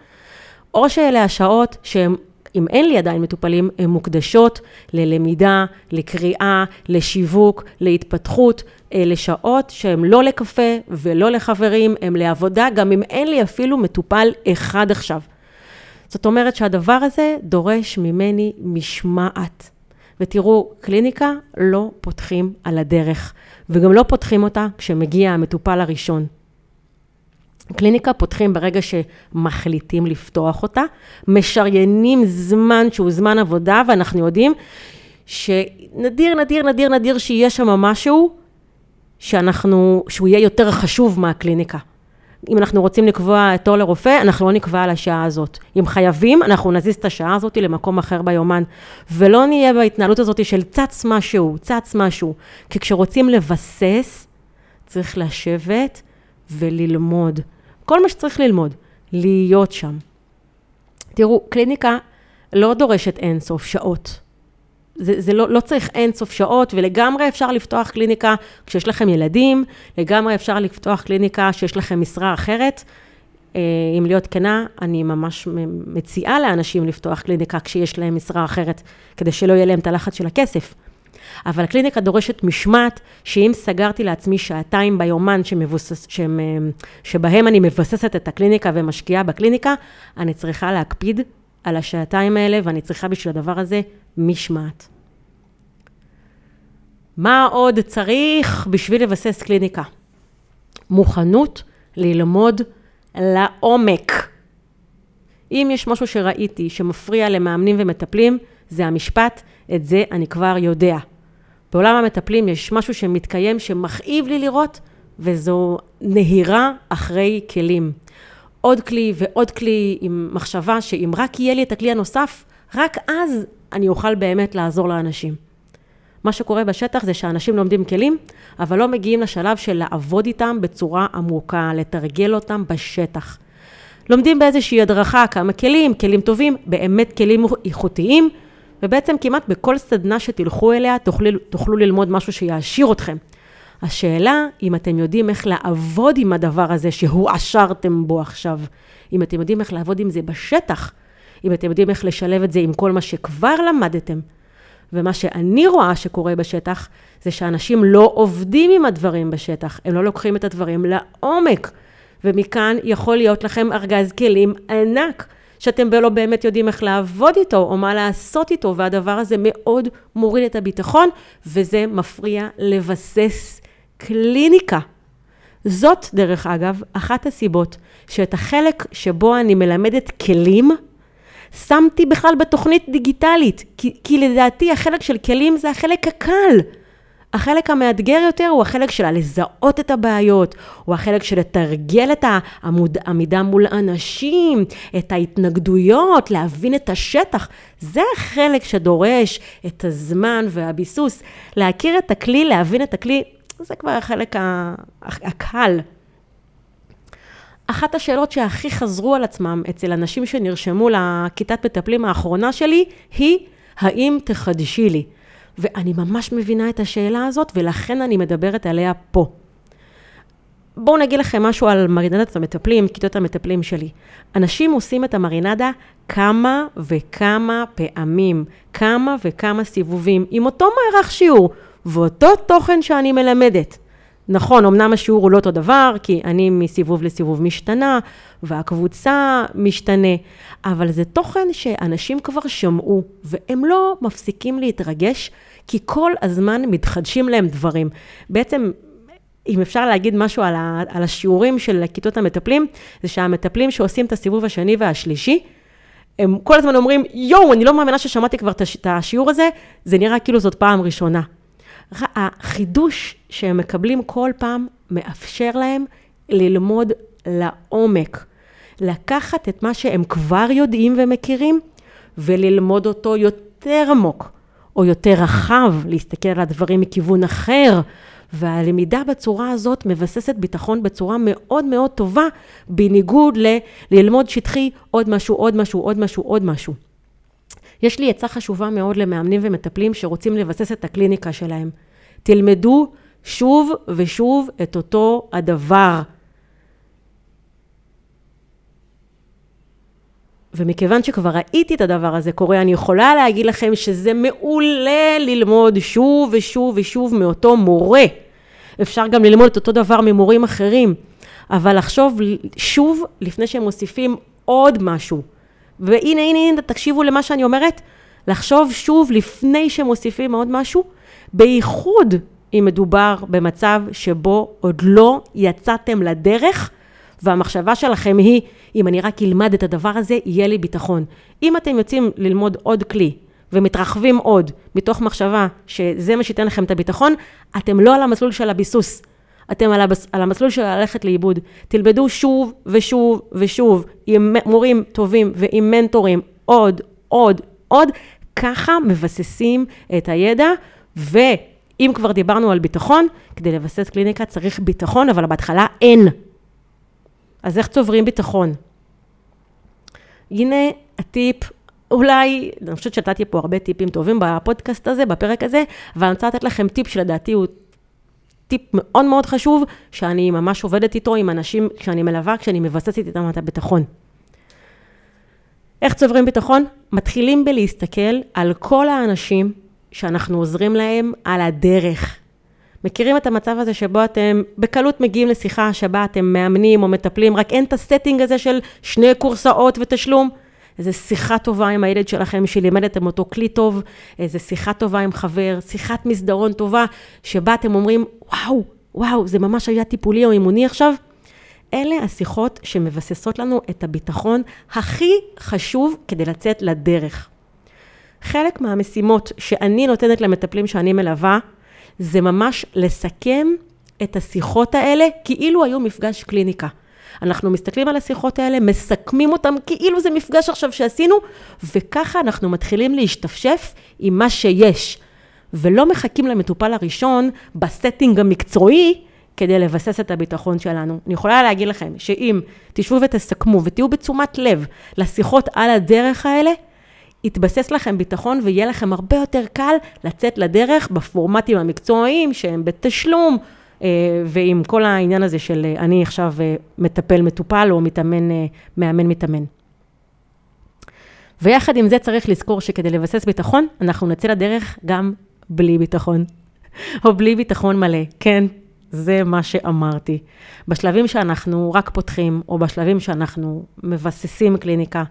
או שאלה השעות שהם אם אין לי עדיין מטופלים, הן מוקדשות ללמידה, לקריאה, לשיווק, להתפתחות, לשעות שהן לא לקפה ולא לחברים, הן לעבודה, גם אם אין לי אפילו מטופל אחד עכשיו. זאת אומרת שהדבר הזה דורש ממני משמעת. ותראו, קליניקה לא פותחים על הדרך, וגם לא פותחים אותה כשמגיע המטופל הראשון. קליניקה פותחים ברגע שמחליטים לפתוח אותה, משריינים זמן שהוא זמן עבודה, ואנחנו יודעים שנדיר, נדיר, נדיר, נדיר שיהיה שם משהו שאנחנו, שהוא יהיה יותר חשוב מהקליניקה. אם אנחנו רוצים לקבוע תור לרופא, אנחנו לא נקבע על השעה הזאת. אם חייבים, אנחנו נזיז את השעה הזאת למקום אחר ביומן. ולא נהיה בהתנהלות הזאת של צץ משהו, צץ משהו. כי כשרוצים לבסס, צריך לשבת וללמוד. כל מה שצריך ללמוד, להיות שם. תראו, קליניקה לא דורשת אינסוף שעות. זה, זה לא, לא צריך אינסוף שעות, ולגמרי אפשר לפתוח קליניקה כשיש לכם ילדים, לגמרי אפשר לפתוח קליניקה שיש לכם משרה אחרת. אה, אם להיות כנה, אני ממש מציעה לאנשים לפתוח קליניקה כשיש להם משרה אחרת, כדי שלא יהיה להם את הלחץ של הכסף. אבל הקליניקה דורשת משמעת, שאם סגרתי לעצמי שעתיים ביומן שמבוסס, שהם, אה, שבהם אני מבססת את הקליניקה ומשקיעה בקליניקה, אני צריכה להקפיד על השעתיים האלה, ואני צריכה בשביל הדבר הזה משמעת. מה עוד צריך בשביל לבסס קליניקה? מוכנות ללמוד לעומק. אם יש משהו שראיתי שמפריע למאמנים ומטפלים, זה המשפט, את זה אני כבר יודע. בעולם המטפלים יש משהו שמתקיים, שמכאיב לי לראות, וזו נהירה אחרי כלים. עוד כלי ועוד כלי עם מחשבה שאם רק יהיה לי את הכלי הנוסף, רק אז אני אוכל באמת לעזור לאנשים. מה שקורה בשטח זה שאנשים לומדים כלים, אבל לא מגיעים לשלב של לעבוד איתם בצורה עמוקה, לתרגל אותם בשטח. לומדים באיזושהי הדרכה כמה כלים, כלים טובים, באמת כלים איכותיים, ובעצם כמעט בכל סדנה שתלכו אליה תוכלו, תוכלו ללמוד משהו שיעשיר אתכם. השאלה, אם אתם יודעים איך לעבוד עם הדבר הזה שהועשרתם בו עכשיו, אם אתם יודעים איך לעבוד עם זה בשטח, אם אתם יודעים איך לשלב את זה עם כל מה שכבר למדתם. ומה שאני רואה שקורה בשטח, זה שאנשים לא עובדים עם הדברים בשטח, הם לא לוקחים את הדברים לעומק. ומכאן יכול להיות לכם ארגז כלים ענק, שאתם לא באמת יודעים איך לעבוד איתו, או מה לעשות איתו, והדבר הזה מאוד מוריד את הביטחון, וזה מפריע לבסס קליניקה. זאת, דרך אגב, אחת הסיבות שאת החלק שבו אני מלמדת כלים, שמתי בכלל בתוכנית דיגיטלית, כי, כי לדעתי החלק של כלים זה החלק הקל. החלק המאתגר יותר הוא החלק של לזהות את הבעיות, הוא החלק של לתרגל את העמידה מול אנשים, את ההתנגדויות, להבין את השטח. זה החלק שדורש את הזמן והביסוס. להכיר את הכלי, להבין את הכלי, זה כבר החלק הקל. אחת השאלות שהכי חזרו על עצמם אצל אנשים שנרשמו לכיתת מטפלים האחרונה שלי, היא, האם תחדשי לי? ואני ממש מבינה את השאלה הזאת, ולכן אני מדברת עליה פה. בואו נגיד לכם משהו על מרינדת המטפלים, כיתות המטפלים שלי. אנשים עושים את המרינדה כמה וכמה פעמים, כמה וכמה סיבובים, עם אותו מערך שיעור, ואותו תוכן שאני מלמדת. נכון, אמנם השיעור הוא לא אותו דבר, כי אני מסיבוב לסיבוב משתנה, והקבוצה משתנה, אבל זה תוכן שאנשים כבר שמעו, והם לא מפסיקים להתרגש, כי כל הזמן מתחדשים להם דברים. בעצם, אם אפשר להגיד משהו על, ה, על השיעורים של כיתות המטפלים, זה שהמטפלים שעושים את הסיבוב השני והשלישי, הם כל הזמן אומרים, יואו, אני לא מאמינה ששמעתי כבר את השיעור הזה, זה נראה כאילו זאת פעם ראשונה. החידוש שהם מקבלים כל פעם מאפשר להם ללמוד לעומק. לקחת את מה שהם כבר יודעים ומכירים וללמוד אותו יותר עמוק או יותר רחב, להסתכל על הדברים מכיוון אחר. והלמידה בצורה הזאת מבססת ביטחון בצורה מאוד מאוד טובה, בניגוד ל- ללמוד שטחי עוד משהו, עוד משהו, עוד משהו, עוד משהו. יש לי עצה חשובה מאוד למאמנים ומטפלים שרוצים לבסס את הקליניקה שלהם. תלמדו שוב ושוב את אותו הדבר. ומכיוון שכבר ראיתי את הדבר הזה קורה, אני יכולה להגיד לכם שזה מעולה ללמוד שוב ושוב ושוב מאותו מורה. אפשר גם ללמוד את אותו דבר ממורים אחרים, אבל לחשוב שוב לפני שהם מוסיפים עוד משהו. והנה, הנה, הנה, תקשיבו למה שאני אומרת, לחשוב שוב לפני שמוסיפים עוד משהו, בייחוד אם מדובר במצב שבו עוד לא יצאתם לדרך, והמחשבה שלכם היא, אם אני רק אלמד את הדבר הזה, יהיה לי ביטחון. אם אתם יוצאים ללמוד עוד כלי, ומתרחבים עוד, מתוך מחשבה שזה מה שייתן לכם את הביטחון, אתם לא על המסלול של הביסוס. אתם על, הבס, על המסלול של ללכת לאיבוד. תלמדו שוב ושוב ושוב עם מורים טובים ועם מנטורים עוד, עוד, עוד. ככה מבססים את הידע, ואם כבר דיברנו על ביטחון, כדי לבסס קליניקה צריך ביטחון, אבל בהתחלה אין. אז איך צוברים ביטחון? הנה הטיפ, אולי, אני חושבת שנתתי פה הרבה טיפים טובים בפודקאסט הזה, בפרק הזה, אבל אני רוצה לתת לכם טיפ שלדעתי הוא טיפ מאוד מאוד חשוב, שאני ממש עובדת איתו עם אנשים שאני מלווה, כשאני מבססת איתם את הביטחון. איך צוברים ביטחון? מתחילים בלהסתכל על כל האנשים שאנחנו עוזרים להם על הדרך. מכירים את המצב הזה שבו אתם בקלות מגיעים לשיחה שבה אתם מאמנים או מטפלים, רק אין את הסטינג הזה של שני קורסאות ותשלום? איזו שיחה טובה עם הילד שלכם שלימדתם אותו כלי טוב, איזו שיחה טובה עם חבר, שיחת מסדרון טובה, שבה אתם אומרים, וואו, וואו, זה ממש היה טיפולי או אימוני עכשיו? אלה השיחות שמבססות לנו את הביטחון הכי חשוב כדי לצאת לדרך. חלק מהמשימות שאני נותנת למטפלים שאני מלווה, זה ממש לסכם את השיחות האלה כאילו היו מפגש קליניקה. אנחנו מסתכלים על השיחות האלה, מסכמים אותם כאילו זה מפגש עכשיו שעשינו, וככה אנחנו מתחילים להשתפשף עם מה שיש. ולא מחכים למטופל הראשון בסטינג המקצועי כדי לבסס את הביטחון שלנו. אני יכולה להגיד לכם שאם תשבו ותסכמו ותהיו בתשומת לב לשיחות על הדרך האלה, יתבסס לכם ביטחון ויהיה לכם הרבה יותר קל לצאת לדרך בפורמטים המקצועיים שהם בתשלום, ועם כל העניין הזה של אה, אני עכשיו אה, מטפל מטופל או מתאמן, מאמן מתאמן. ויחד עם זה צריך לזכור שכדי לבסס ביטחון, אנחנו נצא לדרך גם בלי ביטחון, או בלי ביטחון מלא, כן, זה מה שאמרתי. בשלבים שאנחנו רק פותחים, או בשלבים שאנחנו מבססים קליניקה,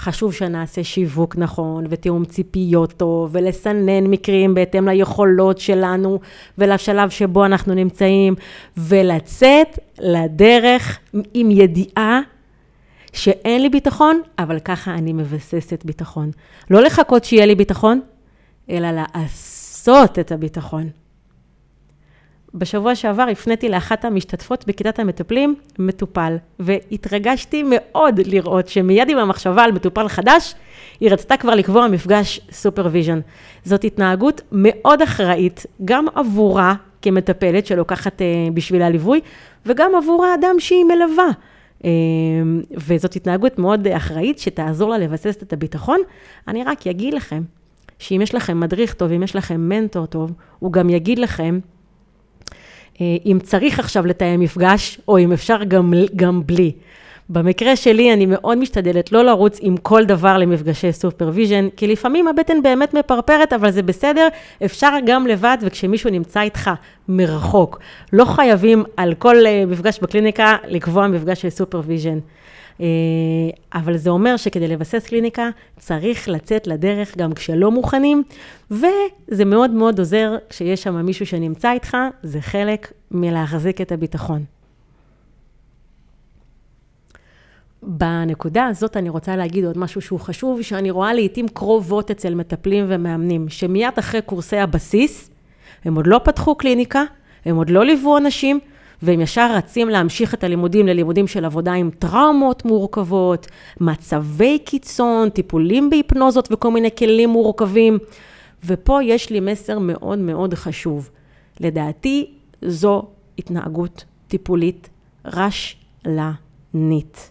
חשוב שנעשה שיווק נכון, ותיאום ציפיות טוב, ולסנן מקרים בהתאם ליכולות שלנו, ולשלב שבו אנחנו נמצאים, ולצאת לדרך עם ידיעה שאין לי ביטחון, אבל ככה אני מבססת ביטחון. לא לחכות שיהיה לי ביטחון, אלא לעשות את הביטחון. בשבוע שעבר הפניתי לאחת המשתתפות בכיתת המטפלים מטופל, והתרגשתי מאוד לראות שמיד עם המחשבה על מטופל חדש, היא רצתה כבר לקבוע מפגש supervision. זאת התנהגות מאוד אחראית, גם עבורה כמטפלת שלוקחת אה, בשביל הליווי, וגם עבור האדם שהיא מלווה. אה, וזאת התנהגות מאוד אחראית שתעזור לה לבסס את הביטחון. אני רק אגיד לכם, שאם יש לכם מדריך טוב, אם יש לכם מנטור טוב, הוא גם יגיד לכם אה, אם צריך עכשיו לתאם מפגש, או אם אפשר גם, גם בלי. במקרה שלי, אני מאוד משתדלת לא לרוץ עם כל דבר למפגשי supervision, כי לפעמים הבטן באמת מפרפרת, אבל זה בסדר, אפשר גם לבד, וכשמישהו נמצא איתך מרחוק. לא חייבים על כל אה, מפגש בקליניקה לקבוע מפגש של supervision. אה, אבל זה אומר שכדי לבסס קליניקה צריך לצאת לדרך גם כשלא מוכנים, וזה מאוד מאוד עוזר כשיש שם מישהו שנמצא איתך, זה חלק מלהחזיק את הביטחון. בנקודה הזאת אני רוצה להגיד עוד משהו שהוא חשוב, שאני רואה לעיתים קרובות אצל מטפלים ומאמנים, שמיד אחרי קורסי הבסיס, הם עוד לא פתחו קליניקה, הם עוד לא ליוו אנשים, והם ישר רצים להמשיך את הלימודים ללימודים של עבודה עם טראומות מורכבות, מצבי קיצון, טיפולים בהיפנוזות וכל מיני כלים מורכבים. ופה יש לי מסר מאוד מאוד חשוב. לדעתי, זו התנהגות טיפולית רשלנית.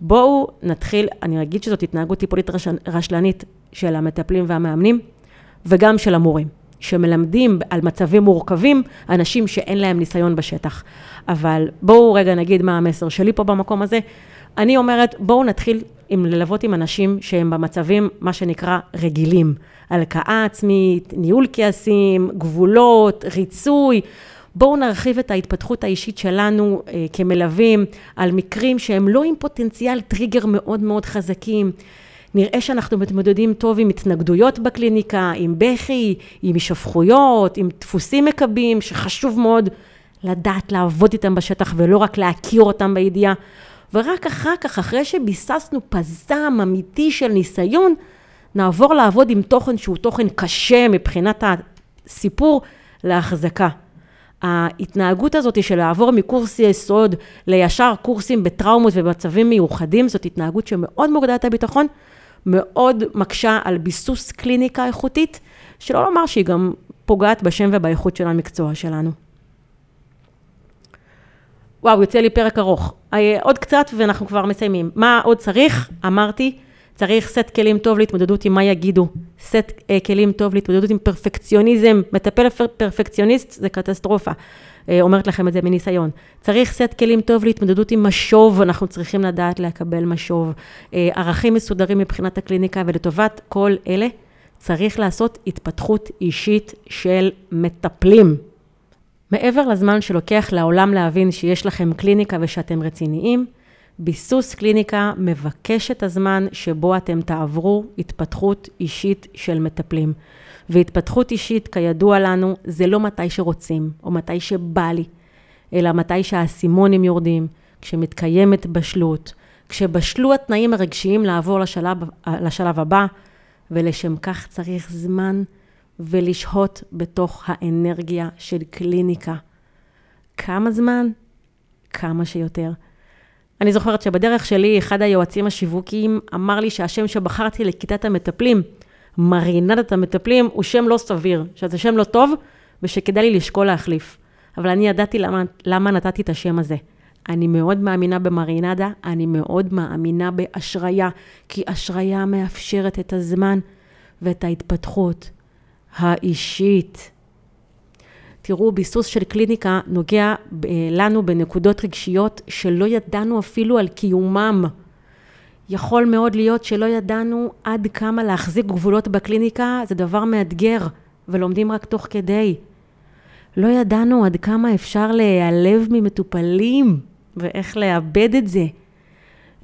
בואו נתחיל, אני אגיד שזאת התנהגות טיפולית רש, רשלנית של המטפלים והמאמנים, וגם של המורים. שמלמדים על מצבים מורכבים, אנשים שאין להם ניסיון בשטח. אבל בואו רגע נגיד מה המסר שלי פה במקום הזה. אני אומרת, בואו נתחיל עם ללוות עם אנשים שהם במצבים, מה שנקרא, רגילים. הלקאה עצמית, ניהול כעסים, גבולות, ריצוי. בואו נרחיב את ההתפתחות האישית שלנו אה, כמלווים על מקרים שהם לא עם פוטנציאל טריגר מאוד מאוד חזקים. נראה שאנחנו מתמודדים טוב עם התנגדויות בקליניקה, עם בכי, עם הישפכויות, עם דפוסים מקבים, שחשוב מאוד לדעת לעבוד איתם בשטח ולא רק להכיר אותם בידיעה. ורק אחר כך, אחרי שביססנו פזם אמיתי של ניסיון, נעבור לעבוד עם תוכן שהוא תוכן קשה מבחינת הסיפור להחזקה. ההתנהגות הזאת של לעבור מקורס יסוד לישר קורסים בטראומות ובמצבים מיוחדים, זאת התנהגות שמאוד מורידה את הביטחון, מאוד מקשה על ביסוס קליניקה איכותית, שלא לומר שהיא גם פוגעת בשם ובאיכות של המקצוע שלנו. וואו, יוצא לי פרק ארוך. אה, עוד קצת ואנחנו כבר מסיימים. מה עוד צריך? אמרתי, צריך סט כלים טוב להתמודדות עם מה יגידו. סט uh, כלים טוב להתמודדות עם פרפקציוניזם. מטפל פרפקציוניסט זה קטסטרופה. Uh, אומרת לכם את זה מניסיון. צריך סט כלים טוב להתמודדות עם משוב, אנחנו צריכים לדעת לקבל משוב. Uh, ערכים מסודרים מבחינת הקליניקה, ולטובת כל אלה צריך לעשות התפתחות אישית של מטפלים. מעבר לזמן שלוקח לעולם להבין שיש לכם קליניקה ושאתם רציניים, ביסוס קליניקה מבקש את הזמן שבו אתם תעברו התפתחות אישית של מטפלים. והתפתחות אישית, כידוע לנו, זה לא מתי שרוצים, או מתי שבא לי, אלא מתי שהאסימונים יורדים, כשמתקיימת בשלות, כשבשלו התנאים הרגשיים לעבור לשלב, לשלב הבא, ולשם כך צריך זמן ולשהות בתוך האנרגיה של קליניקה. כמה זמן? כמה שיותר. אני זוכרת שבדרך שלי, אחד היועצים השיווקיים אמר לי שהשם שבחרתי לכיתת המטפלים, מרינדת המטפלים, הוא שם לא סביר, שזה שם לא טוב ושכדאי לי לשקול להחליף. אבל אני ידעתי למה, למה נתתי את השם הזה. אני מאוד מאמינה במרינדה, אני מאוד מאמינה באשריה, כי אשריה מאפשרת את הזמן ואת ההתפתחות האישית. תראו, ביסוס של קליניקה נוגע לנו בנקודות רגשיות שלא ידענו אפילו על קיומם. יכול מאוד להיות שלא ידענו עד כמה להחזיק גבולות בקליניקה, זה דבר מאתגר, ולומדים רק תוך כדי. לא ידענו עד כמה אפשר להיעלב ממטופלים, ואיך לאבד את זה.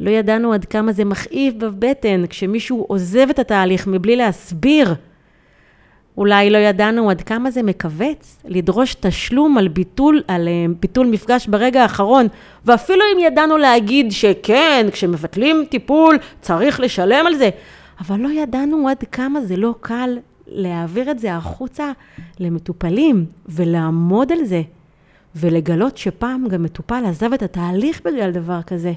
לא ידענו עד כמה זה מכאיב בבטן כשמישהו עוזב את התהליך מבלי להסביר. אולי לא ידענו עד כמה זה מכווץ לדרוש תשלום על ביטול, על אה, ביטול מפגש ברגע האחרון, ואפילו אם ידענו להגיד שכן, כשמבטלים טיפול צריך לשלם על זה, אבל לא ידענו עד כמה זה לא קל להעביר את זה החוצה למטופלים ולעמוד על זה, ולגלות שפעם גם מטופל עזב את התהליך בגלל דבר כזה.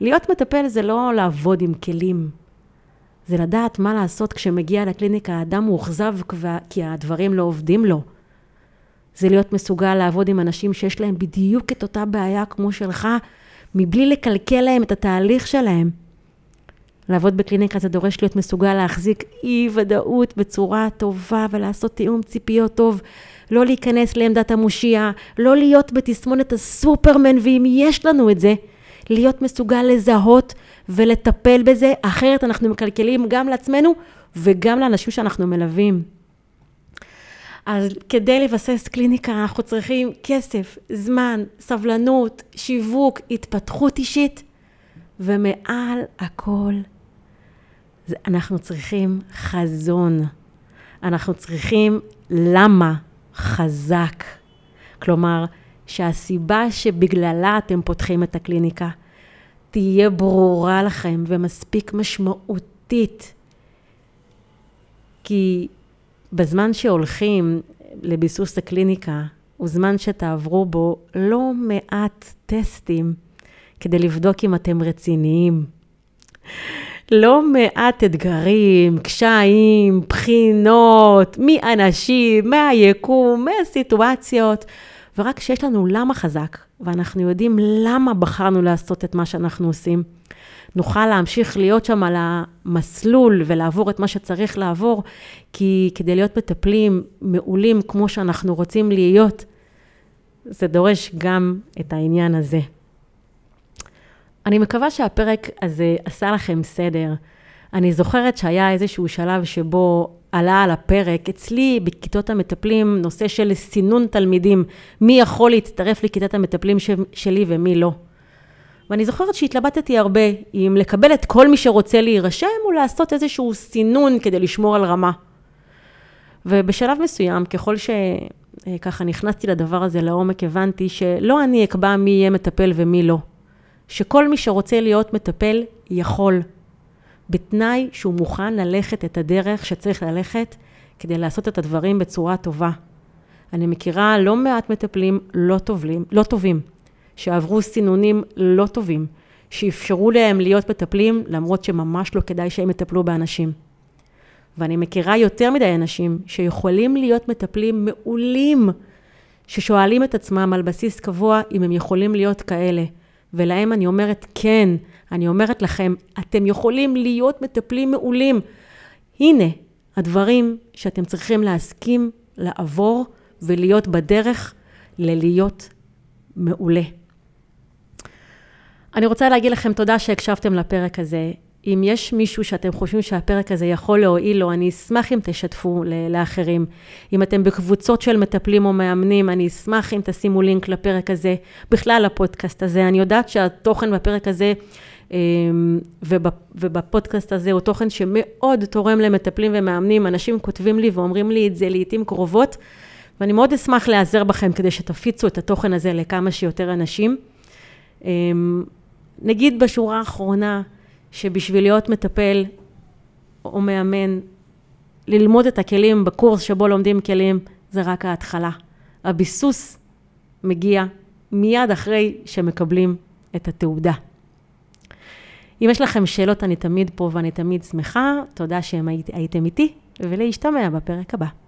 להיות מטפל זה לא לעבוד עם כלים. זה לדעת מה לעשות כשמגיע לקליניקה, האדם מאוכזב כי הדברים לא עובדים לו. זה להיות מסוגל לעבוד עם אנשים שיש להם בדיוק את אותה בעיה כמו שלך, מבלי לקלקל להם את התהליך שלהם. לעבוד בקליניקה זה דורש להיות מסוגל להחזיק אי ודאות בצורה טובה ולעשות תיאום ציפיות טוב, לא להיכנס לעמדת המושיע, לא להיות בתסמונת הסופרמן, ואם יש לנו את זה, להיות מסוגל לזהות ולטפל בזה, אחרת אנחנו מקלקלים גם לעצמנו וגם לאנשים שאנחנו מלווים. אז כדי לבסס קליניקה אנחנו צריכים כסף, זמן, סבלנות, שיווק, התפתחות אישית, ומעל הכל אנחנו צריכים חזון. אנחנו צריכים למה חזק. כלומר, שהסיבה שבגללה אתם פותחים את הקליניקה תהיה ברורה לכם ומספיק משמעותית. כי בזמן שהולכים לביסוס הקליניקה, הוא זמן שתעברו בו לא מעט טסטים כדי לבדוק אם אתם רציניים. לא מעט אתגרים, קשיים, בחינות, מאנשים, מהיקום, מהסיטואציות. ורק כשיש לנו למה חזק, ואנחנו יודעים למה בחרנו לעשות את מה שאנחנו עושים, נוכל להמשיך להיות שם על המסלול ולעבור את מה שצריך לעבור, כי כדי להיות מטפלים מעולים כמו שאנחנו רוצים להיות, זה דורש גם את העניין הזה. אני מקווה שהפרק הזה עשה לכם סדר. אני זוכרת שהיה איזשהו שלב שבו עלה על הפרק. אצלי, בכיתות המטפלים, נושא של סינון תלמידים, מי יכול להצטרף לכיתת המטפלים ש- שלי ומי לא. ואני זוכרת שהתלבטתי הרבה אם לקבל את כל מי שרוצה להירשם, או לעשות איזשהו סינון כדי לשמור על רמה. ובשלב מסוים, ככל שככה נכנסתי לדבר הזה לעומק, הבנתי שלא אני אקבע מי יהיה מטפל ומי לא. שכל מי שרוצה להיות מטפל, יכול. בתנאי שהוא מוכן ללכת את הדרך שצריך ללכת כדי לעשות את הדברים בצורה טובה. אני מכירה לא מעט מטפלים לא טובים, לא טובים, שעברו סינונים לא טובים, שאפשרו להם להיות מטפלים, למרות שממש לא כדאי שהם יטפלו באנשים. ואני מכירה יותר מדי אנשים שיכולים להיות מטפלים מעולים, ששואלים את עצמם על בסיס קבוע אם הם יכולים להיות כאלה. ולהם אני אומרת, כן, אני אומרת לכם, אתם יכולים להיות מטפלים מעולים. הנה הדברים שאתם צריכים להסכים לעבור ולהיות בדרך ללהיות מעולה. אני רוצה להגיד לכם תודה שהקשבתם לפרק הזה. אם יש מישהו שאתם חושבים שהפרק הזה יכול להועיל לו, אני אשמח אם תשתפו לאחרים. אם אתם בקבוצות של מטפלים או מאמנים, אני אשמח אם תשימו לינק לפרק הזה, בכלל לפודקאסט הזה. אני יודעת שהתוכן בפרק הזה ובפודקאסט הזה הוא תוכן שמאוד תורם למטפלים ומאמנים. אנשים כותבים לי ואומרים לי את זה לעיתים קרובות, ואני מאוד אשמח להיעזר בכם כדי שתפיצו את התוכן הזה לכמה שיותר אנשים. אמ, נגיד בשורה האחרונה, שבשביל להיות מטפל או מאמן, ללמוד את הכלים בקורס שבו לומדים כלים, זה רק ההתחלה. הביסוס מגיע מיד אחרי שמקבלים את התעודה. אם יש לכם שאלות, אני תמיד פה ואני תמיד שמחה. תודה שהייתם איתי, ולהשתמע בפרק הבא.